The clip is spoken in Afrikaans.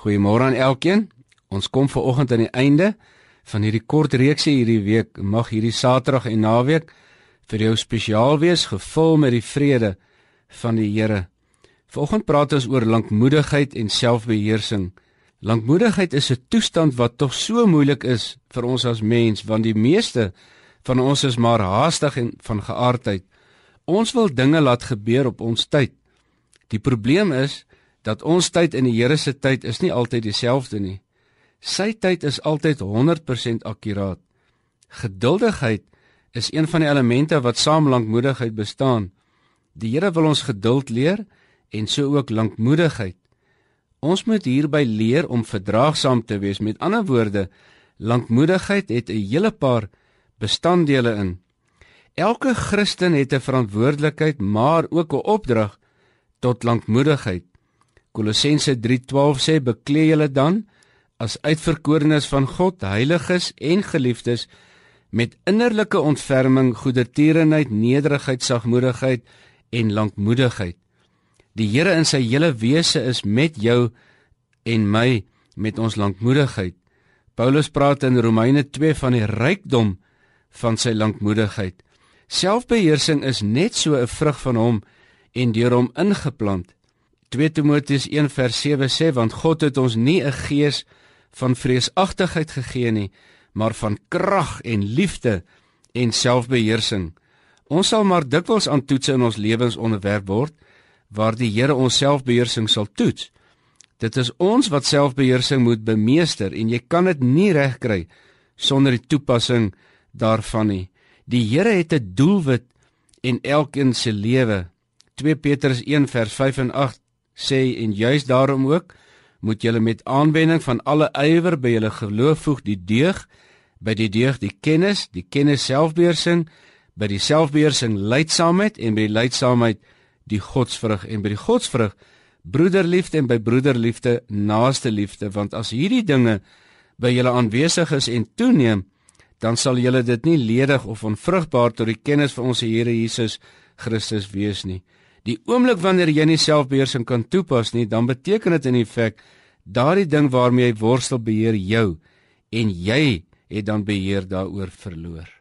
Goeiemôre aan elkeen. Ons kom ver oggend aan die einde van hierdie kort reeksie hierdie week. Mag hierdie Saterdag en naweek vir jou spesiaal wees, gevul met die vrede van die Here. Vanoggend praat ons oor lankmoedigheid en selfbeheersing. Lankmoedigheid is 'n toestand wat tog so moeilik is vir ons as mens, want die meeste van ons is maar haastig en van geaardheid. Ons wil dinge laat gebeur op ons tyd. Die probleem is dat ons tyd in die Here se tyd is nie altyd dieselfde nie. Sy tyd is altyd 100% akkuraat. Geduldigheid is een van die elemente wat saam lankmoedigheid bestaan. Die Here wil ons geduld leer en so ook lankmoedigheid. Ons moet hierby leer om verdraagsaam te wees. Met ander woorde, lankmoedigheid het 'n hele paar bestanddele in. Elke Christen het 'n verantwoordelikheid, maar ook 'n opdrag tot lankmoedigheid. Kolossense 3:12 sê beklee julle dan as uitverkorenes van God, heiliges en geliefdes met innerlike ontferming, goedertierenheid, nederigheid, sagmoedigheid en lankmoedigheid. Die Here in sy hele wese is met jou en my met ons lankmoedigheid. Paulus praat in Romeine 2 van die rykdom van sy lankmoedigheid. Selfbeheersing is net so 'n vrug van hom en deur hom ingeplant. 2 Timoteus 1 vers 7 sê want God het ons nie 'n gees van vreesagtigheid gegee nie, maar van krag en liefde en selfbeheersing. Ons sal maar dikwels aan toetse in ons lewens onderwerp word waar die Here ons selfbeheersing sal toets. Dit is ons wat selfbeheersing moet bemeester en jy kan dit nie regkry sonder die toepassing daarvan nie. Die Here het 'n doelwit in elkeen se lewe. 2 Petrus 1 vers 5 en 8 sê en juis daarom ook moet julle met aanwending van alle ywer by julle geloof voeg die deug by die deug die kennis die kennis selfbeheersing by die selfbeheersing leidsaamheid en by die leidsaamheid die godsvrug. En by die godsvrug broederliefde en by broederliefde naaste liefde. Want as hierdie dinge by julle aanwesig is en toeneem dan sal julle dit nie ledig of onvrugbaar tot die kennis van ons Here Jesus Christus wees nie Die oomblik wanneer jy nie selfbeheersing kan toepas nie, dan beteken dit in feite daardie ding waarmee jy worstel beheer jou en jy het dan beheer daaroor verloor.